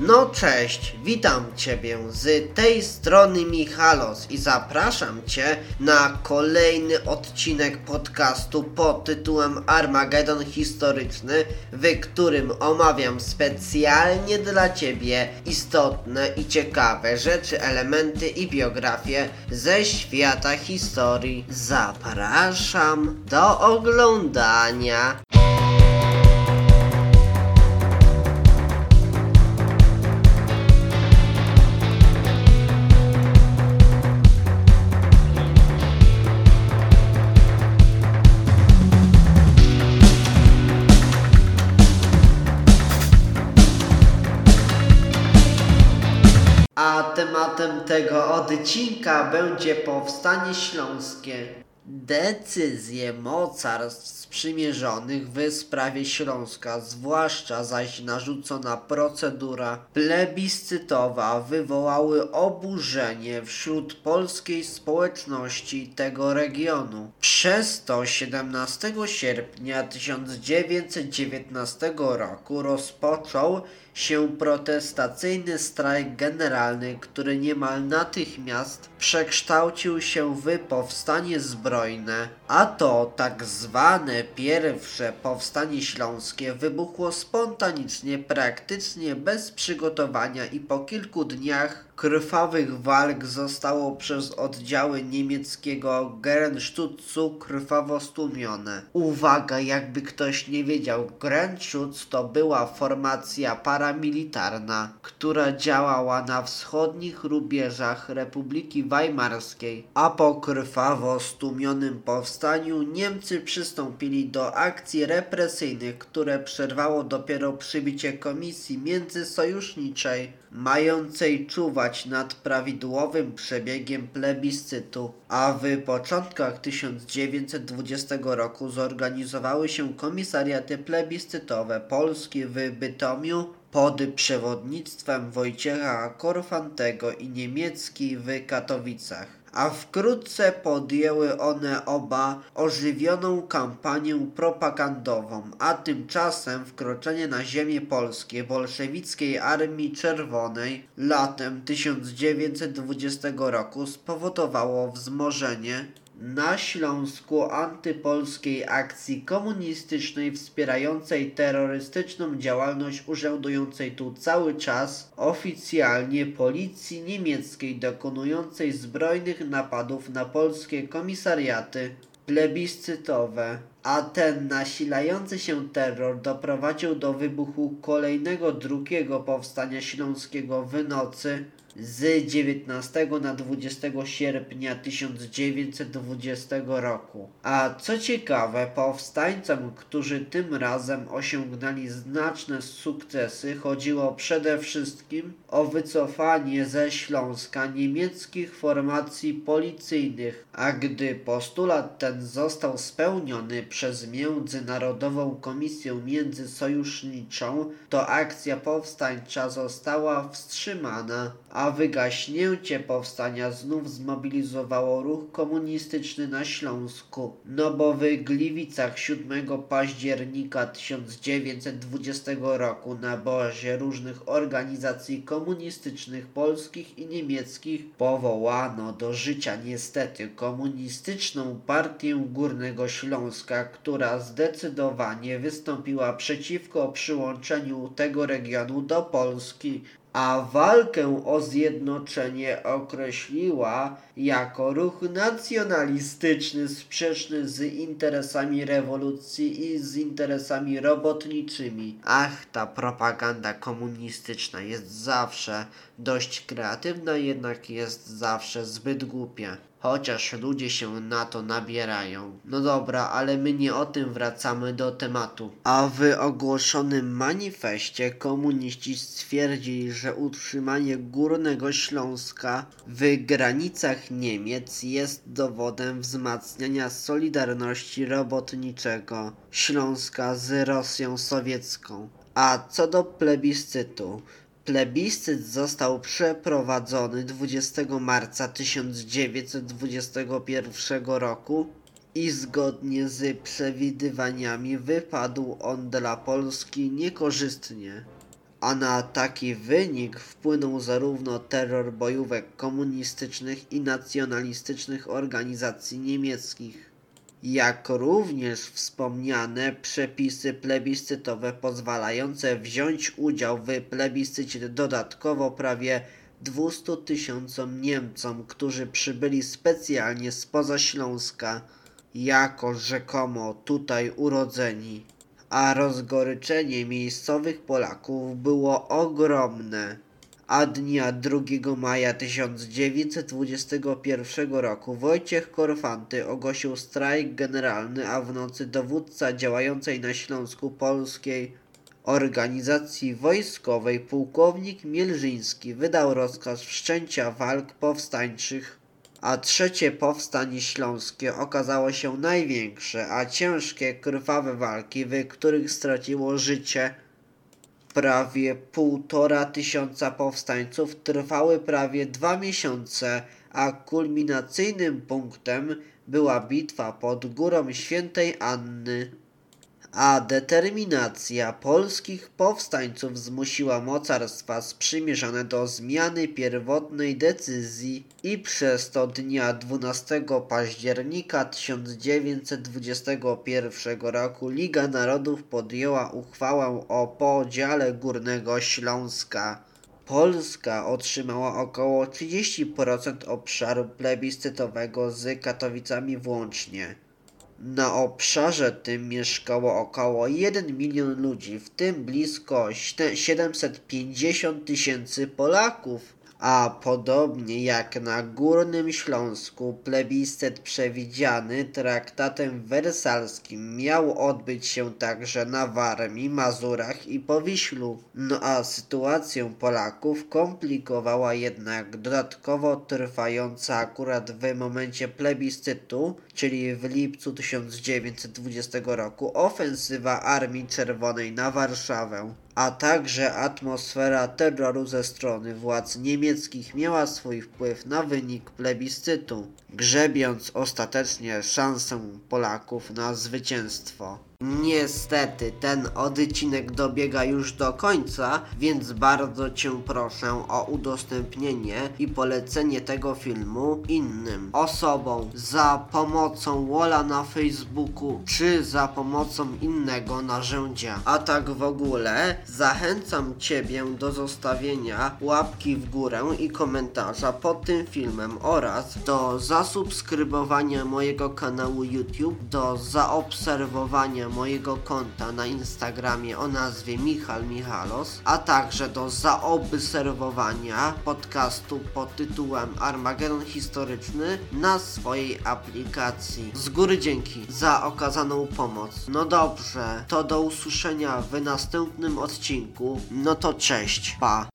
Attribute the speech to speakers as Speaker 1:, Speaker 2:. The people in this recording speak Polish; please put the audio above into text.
Speaker 1: No cześć, witam Ciebie z tej strony Michalos i zapraszam Cię na kolejny odcinek podcastu pod tytułem Armagedon Historyczny, w którym omawiam specjalnie dla Ciebie istotne i ciekawe rzeczy, elementy i biografie ze świata historii. Zapraszam do oglądania. Tematem tego odcinka będzie powstanie śląskie. Decyzje mocarstw sprzymierzonych w sprawie Śląska, zwłaszcza zaś narzucona procedura plebiscytowa, wywołały oburzenie wśród polskiej społeczności tego regionu. Przez to 17 sierpnia 1919 roku rozpoczął się protestacyjny strajk generalny, który niemal natychmiast przekształcił się w powstanie zbrojne, a to tak zwane pierwsze powstanie śląskie wybuchło spontanicznie, praktycznie bez przygotowania i po kilku dniach krwawych walk zostało przez oddziały niemieckiego Gerenstutzu krwawo stłumione. Uwaga, jakby ktoś nie wiedział, Gerenschutz to była formacja paramilitarna, która działała na wschodnich rubieżach Republiki Weimarskiej, a po krwawo stłumionym powstaniu Niemcy przystąpili do akcji represyjnych, które przerwało dopiero przybicie komisji międzysojuszniczej mającej czuwać nad prawidłowym przebiegiem plebiscytu, a w początkach 1920 roku zorganizowały się komisariaty plebiscytowe Polski w Bytomiu pod przewodnictwem Wojciecha Korfantego i niemiecki w Katowicach a wkrótce podjęły one oba ożywioną kampanię propagandową, a tymczasem wkroczenie na ziemię polskie bolszewickiej Armii Czerwonej latem 1920 roku spowodowało wzmożenie na Śląsku antypolskiej akcji komunistycznej wspierającej terrorystyczną działalność urzędującej tu cały czas oficjalnie policji niemieckiej dokonującej zbrojnych napadów na polskie komisariaty plebiscytowe, a ten nasilający się terror doprowadził do wybuchu kolejnego drugiego powstania śląskiego w nocy z 19 na 20 sierpnia 1920 roku. A co ciekawe, powstańcom, którzy tym razem osiągnęli znaczne sukcesy, chodziło przede wszystkim o wycofanie ze Śląska niemieckich formacji policyjnych, a gdy postulat ten został spełniony przez Międzynarodową Komisję Międzysojuszniczą, to akcja powstańcza została wstrzymana, a wygaśnięcie powstania znów zmobilizowało ruch komunistyczny na Śląsku, no bo w Gliwicach 7 października 1920 roku na bazie różnych organizacji komunistycznych polskich i niemieckich powołano do życia niestety komunistyczną partię Górnego Śląska, która zdecydowanie wystąpiła przeciwko przyłączeniu tego regionu do Polski a walkę o zjednoczenie określiła jako ruch nacjonalistyczny sprzeczny z interesami rewolucji i z interesami robotniczymi. Ach, ta propaganda komunistyczna jest zawsze dość kreatywna, jednak jest zawsze zbyt głupia. Chociaż ludzie się na to nabierają. No dobra, ale my nie o tym wracamy do tematu. A w ogłoszonym manifestie komuniści stwierdzili, że utrzymanie Górnego Śląska w granicach Niemiec jest dowodem wzmacniania solidarności robotniczego Śląska z Rosją sowiecką. A co do plebiscytu, Plebiscyt został przeprowadzony 20 marca 1921 roku i zgodnie z przewidywaniami wypadł on dla Polski niekorzystnie. a na taki wynik wpłynął zarówno terror bojówek komunistycznych i nacjonalistycznych organizacji niemieckich, jak również wspomniane przepisy plebiscytowe pozwalające wziąć udział w plebiscycie dodatkowo prawie 200 tysiącom Niemcom, którzy przybyli specjalnie spoza Śląska, jako rzekomo tutaj urodzeni a rozgoryczenie miejscowych Polaków było ogromne. A dnia 2 maja 1921 roku Wojciech Korfanty ogłosił strajk generalny, a w nocy dowódca działającej na Śląsku Polskiej organizacji wojskowej pułkownik Mielżyński wydał rozkaz wszczęcia walk powstańczych a trzecie powstanie śląskie okazało się największe, a ciężkie, krwawe walki, w których straciło życie prawie półtora tysiąca powstańców, trwały prawie dwa miesiące, a kulminacyjnym punktem była bitwa pod górą Świętej Anny a determinacja polskich powstańców zmusiła mocarstwa sprzymierzone do zmiany pierwotnej decyzji i przez to dnia 12 października 1921 roku Liga Narodów podjęła uchwałę o podziale Górnego Śląska. Polska otrzymała około 30% obszaru plebiscytowego z Katowicami włącznie. Na obszarze tym mieszkało około 1 milion ludzi, w tym blisko 750 tysięcy Polaków a podobnie jak na Górnym Śląsku plebiscyt przewidziany traktatem wersalskim miał odbyć się także na Warmii, Mazurach i Powiślu. No a sytuację Polaków komplikowała jednak dodatkowo trwająca akurat w momencie plebiscytu, czyli w lipcu 1920 roku, ofensywa Armii Czerwonej na Warszawę a także atmosfera terroru ze strony władz niemieckich miała swój wpływ na wynik plebiscytu, grzebiąc ostatecznie szansę Polaków na zwycięstwo. Niestety ten odcinek dobiega już do końca, więc bardzo Cię proszę o udostępnienie i polecenie tego filmu innym osobom za pomocą Wola na Facebooku czy za pomocą innego narzędzia. A tak w ogóle zachęcam Ciebie do zostawienia łapki w górę i komentarza pod tym filmem oraz do zasubskrybowania mojego kanału YouTube, do zaobserwowania mojego konta na Instagramie o nazwie Michal Michalos, a także do zaobserwowania podcastu pod tytułem Armagedon Historyczny na swojej aplikacji. Z góry dzięki za okazaną pomoc. No dobrze, to do usłyszenia w następnym odcinku. No to cześć, pa.